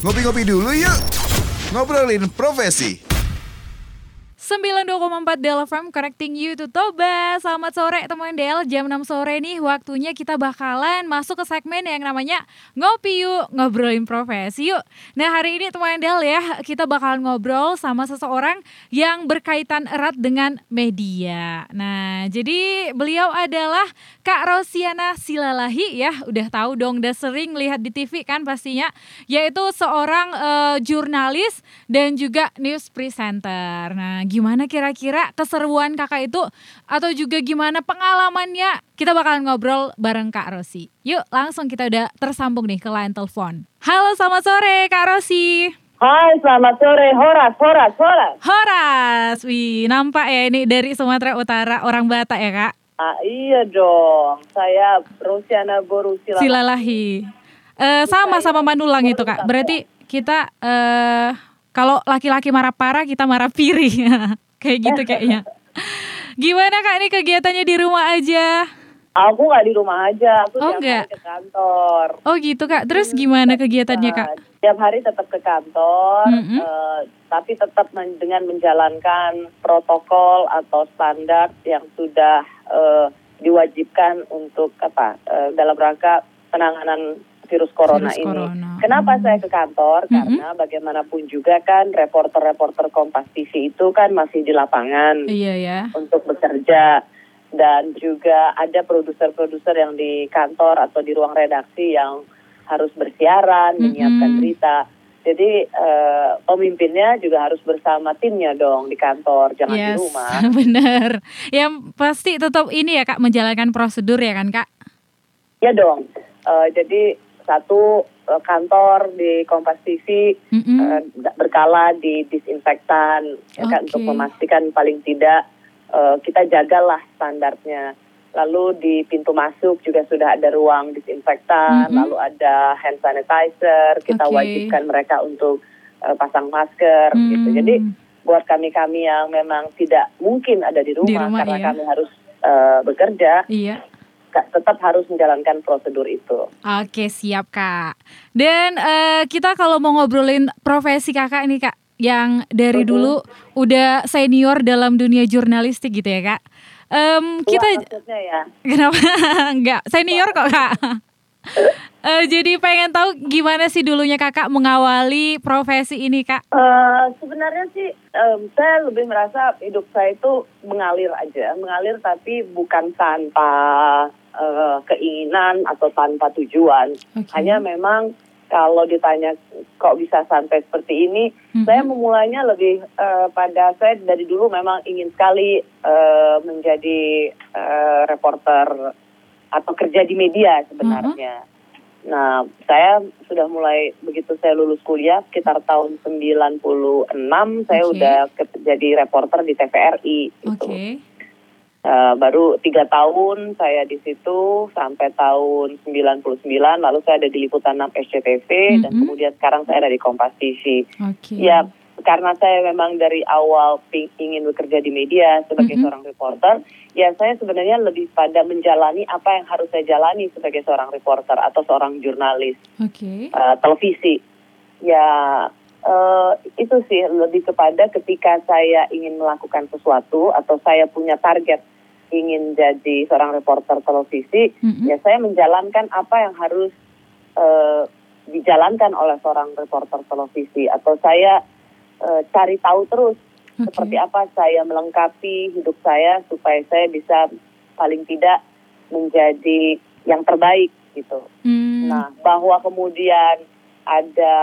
Ngopi-ngopi dulu yuk. Ngobrolin profesi. 92,4 Del FM connecting you to Toba. Selamat sore teman Del Jam 6 sore nih. Waktunya kita bakalan masuk ke segmen yang namanya Ngopi yuk Ngobrolin profesi yuk. Nah hari ini teman Del ya Kita bakalan ngobrol sama seseorang Yang berkaitan erat dengan media. Nah jadi beliau adalah Kak Rosiana Silalahi ya. Udah tahu dong udah sering lihat di TV kan pastinya. Yaitu seorang uh, jurnalis dan juga news presenter. Nah gimana kira-kira keseruan kakak itu atau juga gimana pengalamannya kita bakalan ngobrol bareng Kak Rosi. Yuk langsung kita udah tersambung nih ke line telepon. Halo selamat sore Kak Rosi. Hai, selamat sore. Horas, Horas, Horas. Horas, wih nampak ya ini dari Sumatera Utara orang Batak ya kak? Ah, iya dong, saya Rosiana Boru Silalahi. Silalahi. Uh, sama sama Manulang itu kak. Berarti kita uh, kalau laki-laki marah parah, kita marah piring. Kayak gitu kayaknya. Gimana Kak ini kegiatannya di rumah aja? Aku nggak di rumah aja, aku oh, tiap enggak. hari ke kantor. Oh gitu Kak, terus gimana kegiatannya Kak? Tiap hari tetap ke kantor, Mm-hmm. eh, tapi tetap men- dengan menjalankan protokol atau standar yang sudah eh, diwajibkan untuk apa eh, dalam rangka penanganan virus corona Virus ini. corona. Kenapa Hmm. saya ke kantor? Mm-mm. Karena bagaimanapun juga kan reporter-reporter Kompas TV itu kan masih di lapangan Iya ya. untuk bekerja dan juga ada produser-produser yang di kantor atau di ruang redaksi yang harus bersiaran, Mm-mm. menyiapkan berita. Jadi eh, pemimpinnya juga harus bersama timnya dong di kantor, jangan di Yes, rumah. bener. Yang pasti tetap ini ya Kak menjalankan prosedur ya kan Kak? Ya dong. Eh, jadi satu eh, kantor di Kompas TV Mm-mm. eh, berkala di disinfektan ya kan, Oke. untuk memastikan paling tidak eh, kita jagalah standarnya. Lalu di pintu masuk juga sudah ada ruang disinfektan, Mhm. lalu ada hand sanitizer, kita Oke. wajibkan mereka untuk eh, pasang masker gitu. Hmm. Jadi buat kami-kami yang memang tidak mungkin ada di rumah, rumah, karena iya. kami harus eh, bekerja, Iya. Tetap harus menjalankan prosedur itu. Oke siap kak. Dan eh, kita kalau mau ngobrolin profesi kakak nih kak, yang dari dulu udah senior dalam dunia jurnalistik gitu ya kak. Em, kita ya. kenapa nggak senior kok kak? Eh, jadi pengen tahu gimana sih dulunya kakak mengawali profesi ini kak? Eh, sebenarnya sih em, saya lebih merasa hidup saya itu mengalir aja, mengalir tapi bukan tanpa eh, keinginan atau tanpa tujuan. Oke. Hanya memang kalau ditanya kok bisa sampai seperti ini, Mhm. saya memulainya lebih eh, pada saya dari dulu memang ingin sekali eh, menjadi eh, reporter atau kerja di media sebenarnya. Nah, saya sudah mulai begitu saya lulus kuliah sekitar tahun 96 saya Oke. udah jadi reporter di TVRI gitu. Oke. Eh, baru tiga tahun saya di situ sampai tahun 99 lalu saya ada di liputan 6 SCTV dan Mhm. kemudian sekarang saya ada di Kompas TV. Oke. Ya karena saya memang dari awal ingin bekerja di media sebagai Mhm. seorang reporter, ya saya sebenarnya lebih pada menjalani apa yang harus saya jalani sebagai seorang reporter atau seorang jurnalis Oke. eh, televisi. Ya eh, itu sih lebih kepada ketika saya ingin melakukan sesuatu atau saya punya target ingin jadi seorang reporter televisi, Mm-mm. ya saya menjalankan apa yang harus eh, dijalankan oleh seorang reporter televisi atau saya eh, cari tahu terus Oke. seperti apa saya melengkapi hidup saya supaya saya bisa paling tidak menjadi yang terbaik gitu. Hmm, Nah, bahwa kemudian ada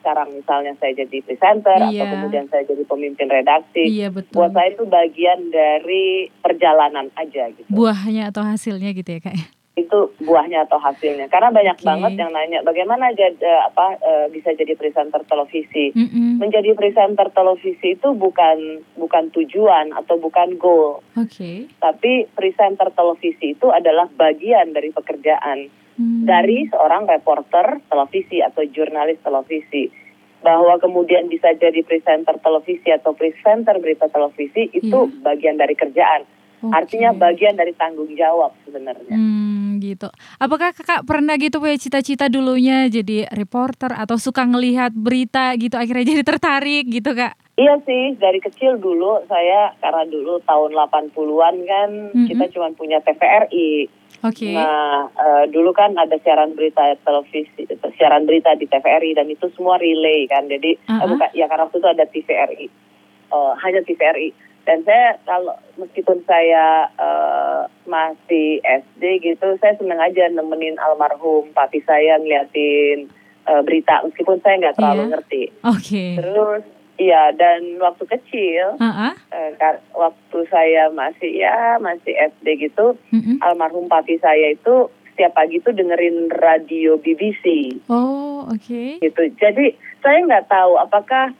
sekarang misalnya saya jadi presenter atau Iya. kemudian saya jadi pemimpin redaksi, iya betul. buat saya itu bagian dari perjalanan aja gitu. Buahnya atau hasilnya gitu ya kak? Itu buahnya atau hasilnya. Karena banyak Oke. banget yang nanya bagaimana jadi apa eh, bisa jadi presenter televisi. Mm-mm. Menjadi presenter televisi itu bukan bukan tujuan atau bukan goal, Oke. tapi presenter televisi itu adalah bagian dari pekerjaan Hmm. dari seorang reporter televisi atau jurnalis televisi. Bahwa kemudian bisa jadi presenter televisi atau presenter berita televisi itu Iya. bagian dari kerjaan. Oke. Artinya bagian dari tanggung jawab sebenarnya. Hmm, gitu. Apakah kakak pernah gitu punya cita-cita dulunya jadi reporter atau suka ngelihat berita gitu akhirnya jadi tertarik gitu kak? Iya sih, dari kecil dulu saya karena dulu tahun 80-an kan Mhm. kita cuma punya TVRI. Oke. Nah, eh, dulu kan ada siaran berita televisi, siaran berita di TVRI dan itu semua relay kan. Jadi eh, Uh-uh. bukan ya karena waktu itu ada TVRI. Eh, hanya TVRI. Dan saya kalau meskipun saya eh, masih SD gitu, saya seneng aja nemenin almarhum papi saya ngeliatin eh, berita meskipun saya nggak terlalu Iya. ngerti. Oke. Terus iya dan waktu kecil ah. eh, waktu saya masih ya masih SD gitu Mm-mm. almarhum papi saya itu setiap pagi tuh dengerin radio BBC Oh oke. gitu. Jadi saya nggak tahu apakah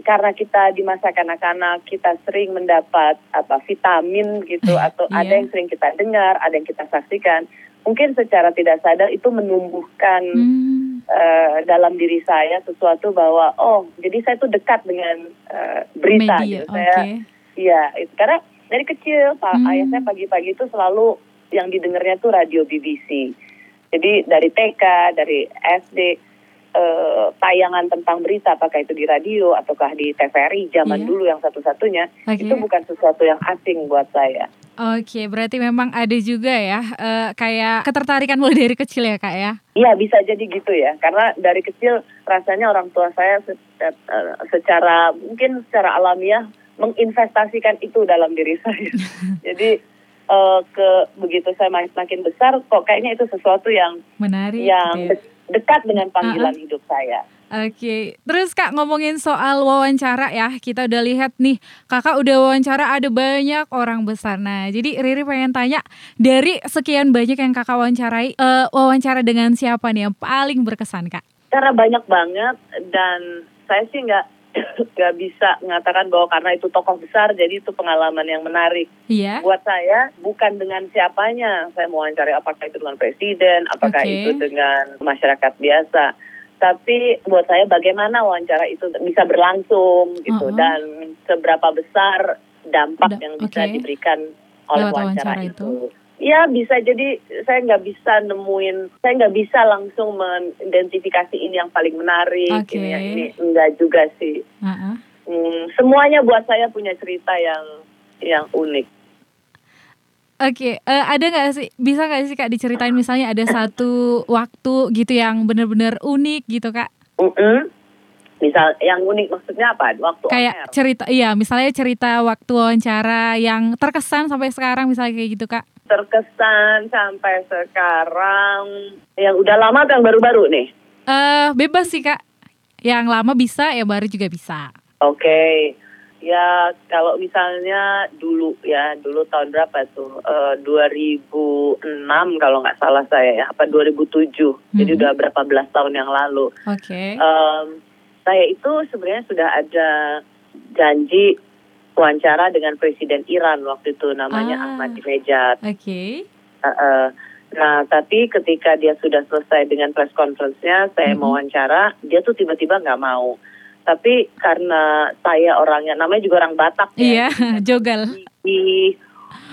karena kita di masa kanak-kanak kita sering mendapat apa vitamin gitu atau Iya. ada yang sering kita dengar, ada yang kita saksikan. Mungkin secara tidak sadar itu menumbuhkan Hmm. eh, dalam diri saya sesuatu bahwa oh jadi saya tuh dekat dengan eh, berita Media. gitu. Saya Iya, itu karena dari kecil Pak Hmm. ayah saya pagi-pagi itu selalu yang didengarnya tuh radio BBC. Jadi dari TK, dari SD eh, tayangan tentang berita apakah itu di radio ataukah di TVRI zaman Iya. dulu yang satu-satunya Oke. itu bukan sesuatu yang asing buat saya. Oke, berarti memang ada juga ya eh, kayak ketertarikan mulai dari kecil ya kak ya? Iya bisa jadi gitu ya karena dari kecil rasanya orang tua saya eh, secara mungkin secara alamiah menginvestasikan itu dalam diri saya. jadi ke begitu saya makin besar kok kayaknya itu sesuatu yang Menarik. yang ya. De- dekat dengan panggilan hidup saya. Oke, terus kak ngomongin soal wawancara ya, kita udah lihat nih kakak udah wawancara ada banyak orang besar. Nah, jadi Riri pengen tanya dari sekian banyak yang kakak wawancarai, eh, wawancara dengan siapa nih yang paling berkesan kak? Karena banyak banget dan saya sih nggak nggak bisa mengatakan bahwa karena itu tokoh besar jadi itu pengalaman yang menarik. Iya. Buat saya bukan dengan siapanya saya mau wawancara apakah itu dengan presiden, apakah Oke. itu dengan masyarakat biasa. Tapi buat saya bagaimana wawancara itu bisa berlangsung gitu Uh-uh. dan seberapa besar dampak Da- yang bisa oke. diberikan oleh Lewat wawancara, wawancara itu. itu. Ya bisa jadi saya nggak bisa nemuin, saya nggak bisa langsung mengidentifikasi ini yang paling menarik, Oke. ini yang ini enggak juga sih. Ah-ah. Hmm, semuanya buat saya punya cerita yang yang unik. Oke, eh, ada nggak sih bisa nggak sih kak diceritain misalnya ada satu waktu gitu yang bener-bener unik gitu kak? Mm-mm. Misal yang unik maksudnya apa? Waktu Kayak air. cerita, iya misalnya cerita waktu wawancara yang terkesan sampai sekarang misalnya kayak gitu kak? Terkesan sampai sekarang yang udah lama atau yang baru-baru nih? Eh bebas sih kak, yang lama bisa, yang baru juga bisa. Oke. Ya kalau misalnya dulu ya, dulu tahun berapa tuh? Eh, 2006 kalau nggak salah saya ya, apa 2007. Jadi Mhm. udah berapa belas tahun yang lalu. Oke. Em, saya itu sebenarnya sudah ada janji wawancara dengan Presiden Iran waktu itu namanya Ah. Ahmadinejad. Oke. Uh-uh. Nah, tapi ketika dia sudah selesai dengan press conference-nya, saya Mhm. mau wawancara, dia tuh tiba-tiba nggak mau. Tapi karena saya orangnya, namanya juga orang Batak Iya, ya, jogal.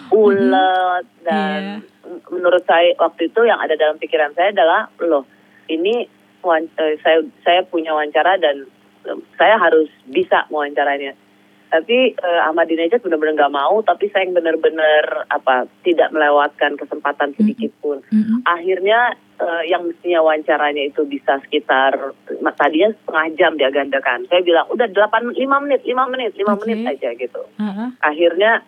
ulet, dan m- menurut saya waktu itu yang ada dalam pikiran saya adalah, loh, ini eh, saya saya punya wawancara dan eh, saya harus bisa mewawancaranya. Tapi eh, Ahmadinejad benar-benar nggak mau, tapi saya yang benar-benar apa tidak melewatkan kesempatan sedikit pun. Mm-mm. Akhirnya eh, yang mestinya wawancaranya itu bisa sekitar tadinya setengah jam diagandakan. Saya bilang udah 8 5 menit, 5 menit, 5 Oke. menit aja gitu. Ah-ah. Akhirnya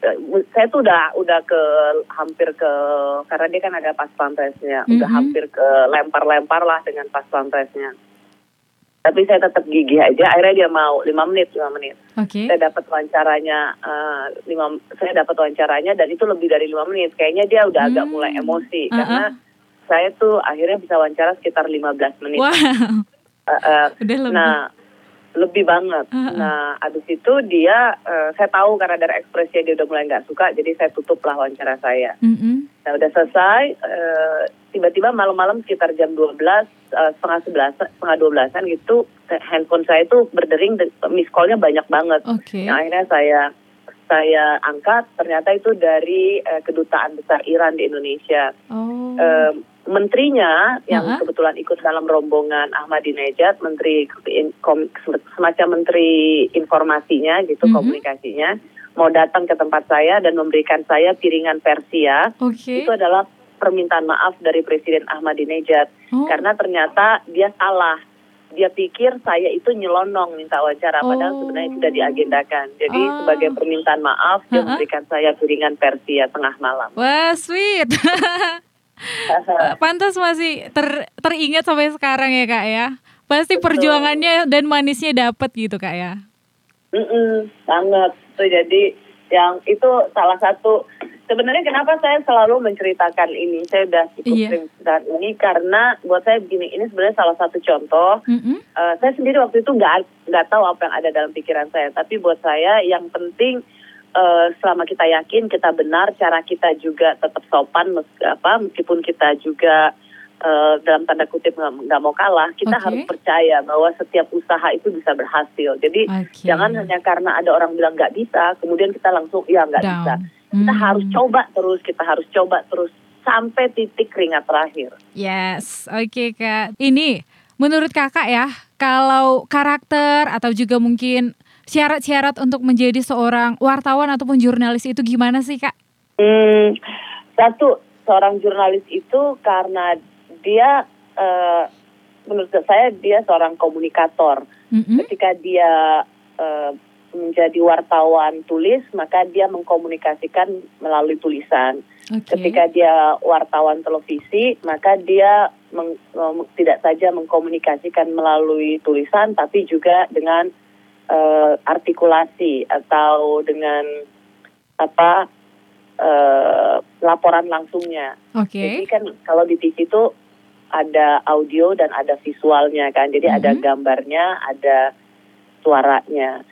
eh, saya tuh udah udah ke hampir ke karena dia kan ada pas pampresnya, udah Mhm. hampir ke lempar-lempar lah dengan pas pampresnya. Tapi saya tetap gigih aja. Akhirnya dia mau 5 menit, 5 menit Oke. saya dapat wawancaranya eh, lima saya dapat wawancaranya dan itu lebih dari lima menit kayaknya dia udah agak Hmm. mulai emosi Uh-uh. karena saya tuh akhirnya bisa wawancara sekitar 15 menit Wow, Eh, eh, udah lebih. nah lebih banget Uh-uh. nah abis itu dia eh, saya tahu karena dari ekspresinya dia udah mulai nggak suka jadi saya tutup lah wawancara saya Mm-mm. nah udah selesai eh, tiba-tiba malam-malam sekitar jam 12 eh, setengah sebelas setengah dua belasan gitu handphone saya tuh berdering de- miss call-nya banyak banget Oke. yang akhirnya saya saya angkat ternyata itu dari eh, kedutaan besar Iran di Indonesia. Oh. eh, menterinya yang Uh-huh. kebetulan ikut dalam rombongan Ahmadinejad, menteri kom- semacam menteri informasinya gitu Mhm. komunikasinya mau datang ke tempat saya dan memberikan saya piringan Persia Oke. itu adalah permintaan maaf dari Presiden Ahmadinejad Oh. karena ternyata dia salah. Dia pikir saya itu nyelonong minta wawancara padahal Oh. sebenarnya sudah diagendakan. Jadi Ah. sebagai permintaan maaf dia Uh-uh. memberikan saya piringan Persia tengah malam. Wah, sweet. Pantas masih ter teringat sampai sekarang ya, Kak ya. Pasti Betul. perjuangannya dan manisnya dapat gitu, Kak ya. Mm-mm, banget. Tuh, jadi yang itu salah satu sebenarnya kenapa saya selalu menceritakan ini. Saya udah cukup Iya. sering menceritakan ini karena buat saya begini ini sebenarnya salah satu contoh. Mm-mm. Eh, saya sendiri waktu itu nggak nggak tahu apa yang ada dalam pikiran saya. Tapi buat saya yang penting eh, selama kita yakin kita benar, cara kita juga tetap sopan, mes- apa meskipun kita juga eh, dalam tanda kutip nggak mau kalah, kita Oke. harus percaya bahwa setiap usaha itu bisa berhasil. Jadi Oke. Jangan hanya karena ada orang bilang nggak bisa, kemudian kita langsung ya nggak bisa. Kita Hmm. harus coba terus, kita harus coba terus sampai titik keringat terakhir. Yes, oke Kak. Ini menurut Kakak ya, kalau karakter atau juga mungkin syarat-syarat untuk menjadi seorang wartawan ataupun jurnalis itu gimana sih Kak? Hmm, satu seorang jurnalis itu karena dia, eh, menurut saya dia seorang komunikator. Mm-mm. Ketika dia eh, menjadi wartawan tulis, maka dia mengkomunikasikan melalui tulisan. Oke. Ketika dia wartawan televisi, maka dia meng- tidak saja mengkomunikasikan melalui tulisan, tapi juga dengan eh, artikulasi atau dengan apa eh, laporan langsungnya. Jadi Oke. kan kalau di TV itu ada audio dan ada visualnya kan, jadi ada Mhm. gambarnya, ada suaranya.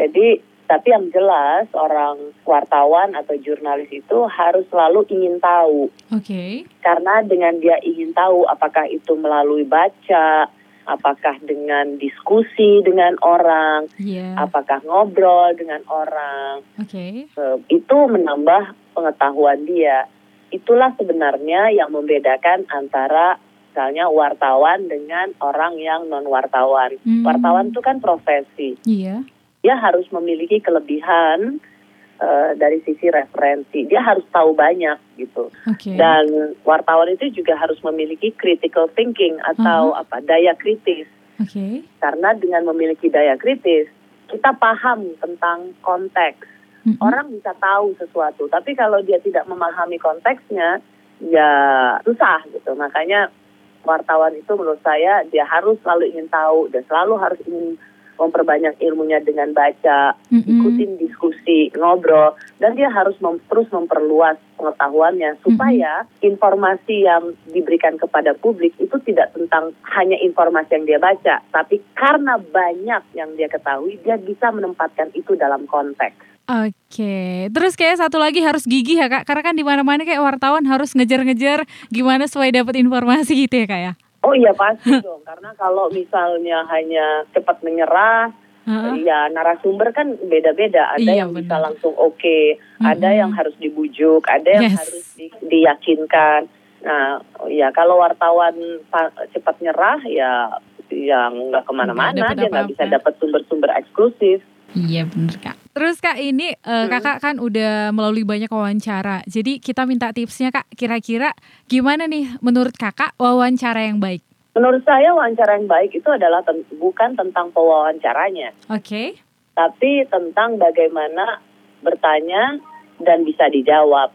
Jadi tapi yang jelas orang wartawan atau jurnalis itu harus selalu ingin tahu Oke. karena dengan dia ingin tahu apakah itu melalui baca, apakah dengan diskusi dengan orang, Iya. apakah ngobrol dengan orang, Oke. eh, itu menambah pengetahuan dia. Itulah sebenarnya yang membedakan antara misalnya wartawan dengan orang yang non wartawan. Hmm. Wartawan itu kan profesi Iya. Dia harus memiliki kelebihan eh, dari sisi referensi. Dia harus tahu banyak gitu. Oke. Dan wartawan itu juga harus memiliki critical thinking atau apa daya kritis. Oke. Karena dengan memiliki daya kritis, kita paham tentang konteks. Mm-mm. Orang bisa tahu sesuatu, tapi kalau dia tidak memahami konteksnya, ya susah gitu. Makanya wartawan itu menurut saya dia harus selalu ingin tahu dan selalu harus ingin memperbanyak ilmunya dengan baca, Mm-mm. ikutin diskusi, ngobrol, dan dia harus mem- terus memperluas pengetahuannya supaya informasi yang diberikan kepada publik itu tidak tentang hanya informasi yang dia baca, tapi karena banyak yang dia ketahui, dia bisa menempatkan itu dalam konteks. Oke, terus kayak satu lagi harus gigih ya kak, karena kan di mana-mana kayak wartawan harus ngejar-ngejar gimana supaya dapat informasi gitu ya kak ya. Oh iya pasti dong, karena kalau misalnya hanya cepat menyerah, Heeh. ya narasumber kan beda-beda. Ada Iya, yang bisa benar. langsung oke, ada Mm-mm. yang harus dibujuk, ada yang Yes. harus di- diyakinkan. Nah, ya kalau wartawan pa- cepat nyerah, ya yang nggak ke mana-mana, dia nggak bisa dapat sumber-sumber eksklusif. Iya bener kak. Terus kak ini Hmm. kakak kan udah melalui banyak wawancara. Jadi kita minta tipsnya kak. Kira-kira gimana nih menurut kakak wawancara yang baik? Menurut saya wawancara yang baik itu adalah ten- bukan tentang pewawancaranya, Oke. tapi tentang bagaimana bertanya dan bisa dijawab.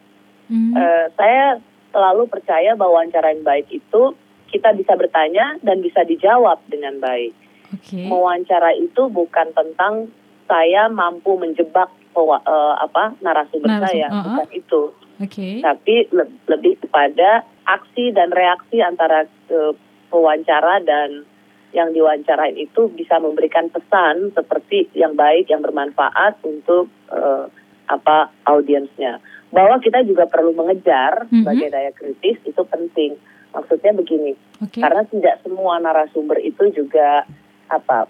Hmm. Eh, saya selalu percaya bahwa wawancara yang baik itu kita bisa bertanya dan bisa dijawab dengan baik. Oke. Mewawancara itu bukan tentang saya mampu menjebak eh, apa narasumber Narasum- saya, uh-uh. bukan itu. Oke. Tapi le- lebih kepada aksi dan reaksi antara eh, pewawancara dan yang diwawancarain itu bisa memberikan pesan seperti yang baik, yang bermanfaat untuk eh, apa audiensnya. Bahwa kita juga perlu mengejar Mhm. sebagai daya kritis itu penting. Maksudnya begini, Oke. karena tidak semua narasumber itu juga apa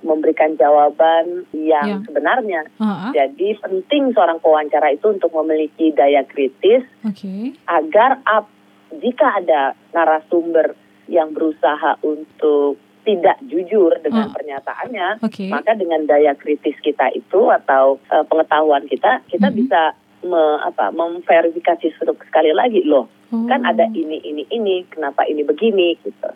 memberikan jawaban yang Ya. sebenarnya. Uh-uh. Jadi penting seorang pewawancara itu untuk memiliki daya kritis Oke. agar ap- jika ada narasumber yang berusaha untuk tidak jujur dengan Oh. pernyataannya, Oke. maka dengan daya kritis kita itu atau eh, pengetahuan kita, kita Mhm. bisa me- apa, memverifikasi se- sekali lagi loh, kan Oh. ada ini ini ini, kenapa ini begini gitu.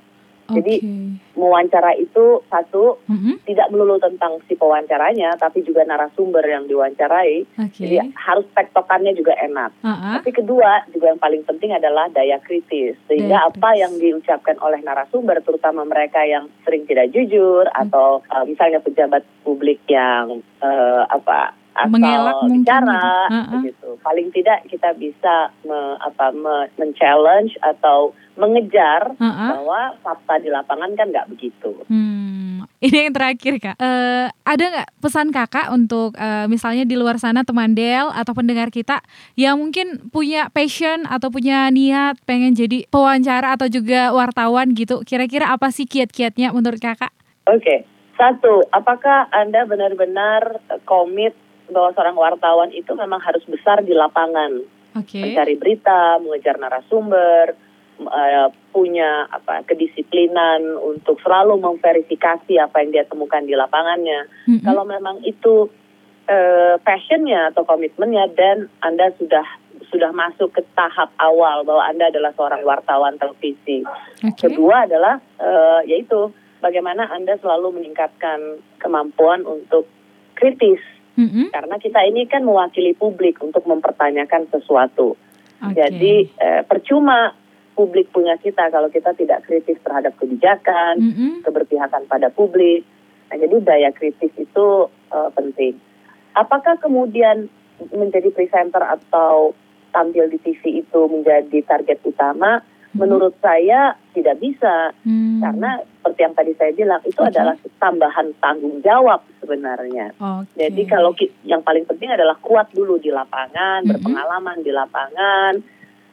Jadi- Oke. Mewawancara itu satu Mhm. tidak melulu tentang si pewawancaranya, tapi juga narasumber yang diwawancarai. Oke. Jadi harus tektokannya juga enak. Ah-ah. Tapi kedua juga yang paling penting adalah daya kritis. Sehingga Daya apa kritis. yang diucapkan oleh narasumber, terutama mereka yang sering tidak jujur atau uh, misalnya pejabat publik yang uh, apa asal Mengelak mungkin bicara, gitu. Uh-uh. begitu. Paling tidak kita bisa me, apa me, men-challenge atau mengejar Ah-ah. bahwa fakta di lapangan kan nggak begitu. Hmm, ini yang terakhir kak. Eh, ada nggak pesan kakak untuk eh, misalnya di luar sana teman Del atau pendengar kita yang mungkin punya passion atau punya niat pengen jadi pewawancara atau juga wartawan gitu? Kira-kira apa sih kiat-kiatnya menurut kakak? Oke, satu, apakah Anda benar-benar eh, komit bahwa seorang wartawan itu memang harus besar di lapangan, Oke. mencari berita, mengejar narasumber, eh, punya apa kedisiplinan untuk selalu memverifikasi apa yang dia temukan di lapangannya. Mm-mm. Kalau memang itu eh, passionnya atau komitmennya dan Anda sudah sudah masuk ke tahap awal bahwa Anda adalah seorang wartawan televisi. Oke. Kedua adalah eh, yaitu bagaimana Anda selalu meningkatkan kemampuan untuk kritis Mm-mm. karena kita ini kan mewakili publik untuk mempertanyakan sesuatu. Oke. Jadi eh, percuma publik punya kita kalau kita tidak kritis terhadap kebijakan, Mm-mm. keberpihakan pada publik. Nah, jadi daya kritis itu eh, penting. Apakah kemudian menjadi presenter atau tampil di TV itu menjadi target utama? Menurut saya tidak bisa Hmm. karena seperti yang tadi saya bilang itu Oke. adalah tambahan tanggung jawab sebenarnya. Oke. Jadi kalau yang paling penting adalah kuat dulu di lapangan, Mhm. berpengalaman di lapangan,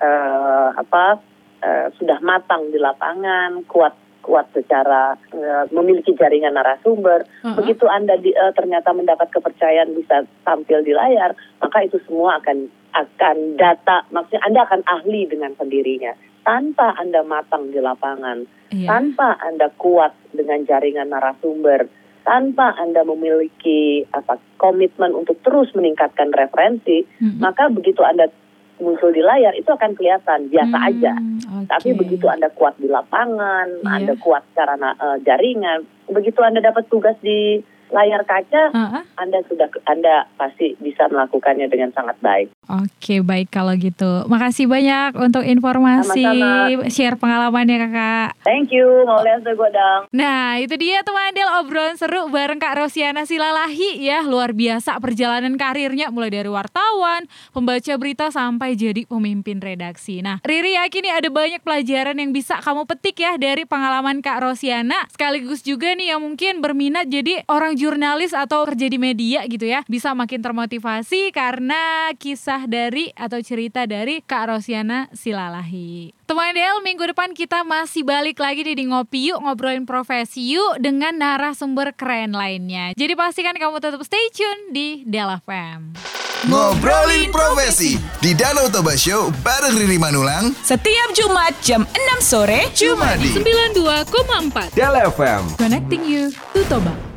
eh, apa eh, sudah matang di lapangan, kuat kuat secara eh, memiliki jaringan narasumber. Uh-uh. Begitu anda di- eh, ternyata mendapat kepercayaan bisa tampil di layar, maka itu semua akan akan data, maksudnya anda akan ahli dengan sendirinya tanpa anda matang di lapangan Iya. tanpa Anda kuat dengan jaringan narasumber, tanpa Anda memiliki apa komitmen untuk terus meningkatkan referensi, Mm-mm. maka begitu Anda muncul di layar itu akan kelihatan biasa Hmm, aja. oke. Tapi begitu Anda kuat di lapangan, Iya. Anda kuat secara na- eh, jaringan, begitu Anda dapat tugas di layar kaca, Ah-ah. Anda sudah Anda pasti bisa melakukannya dengan sangat baik. Oke baik kalau gitu. Makasih banyak untuk informasi Sama-sama. share pengalamannya kakak. Thank you, Maulian Godang. Nah itu dia teman Del obrolan seru bareng Kak Rosiana Silalahi ya Luar biasa perjalanan karirnya mulai dari wartawan, pembaca berita sampai jadi pemimpin redaksi Nah Riri yakin nih ada banyak pelajaran yang bisa kamu petik ya dari pengalaman Kak Rosiana Sekaligus juga nih yang mungkin berminat jadi orang jurnalis atau kerja di media gitu ya Bisa makin termotivasi karena kisah dari atau cerita dari Kak Rosiana Silalahi Teman Del, minggu depan kita masih balik lagi nih di Ngopi Yuk, ngobrolin profesi yuk dengan narasumber keren lainnya. Jadi pastikan kamu tetap stay tune di Del FM. Ngobrolin profesi di Danau Toba Show bareng Riri Manulang Setiap Jumat jam 6 sore cuma di 92,4 Del FM Connecting you to Toba.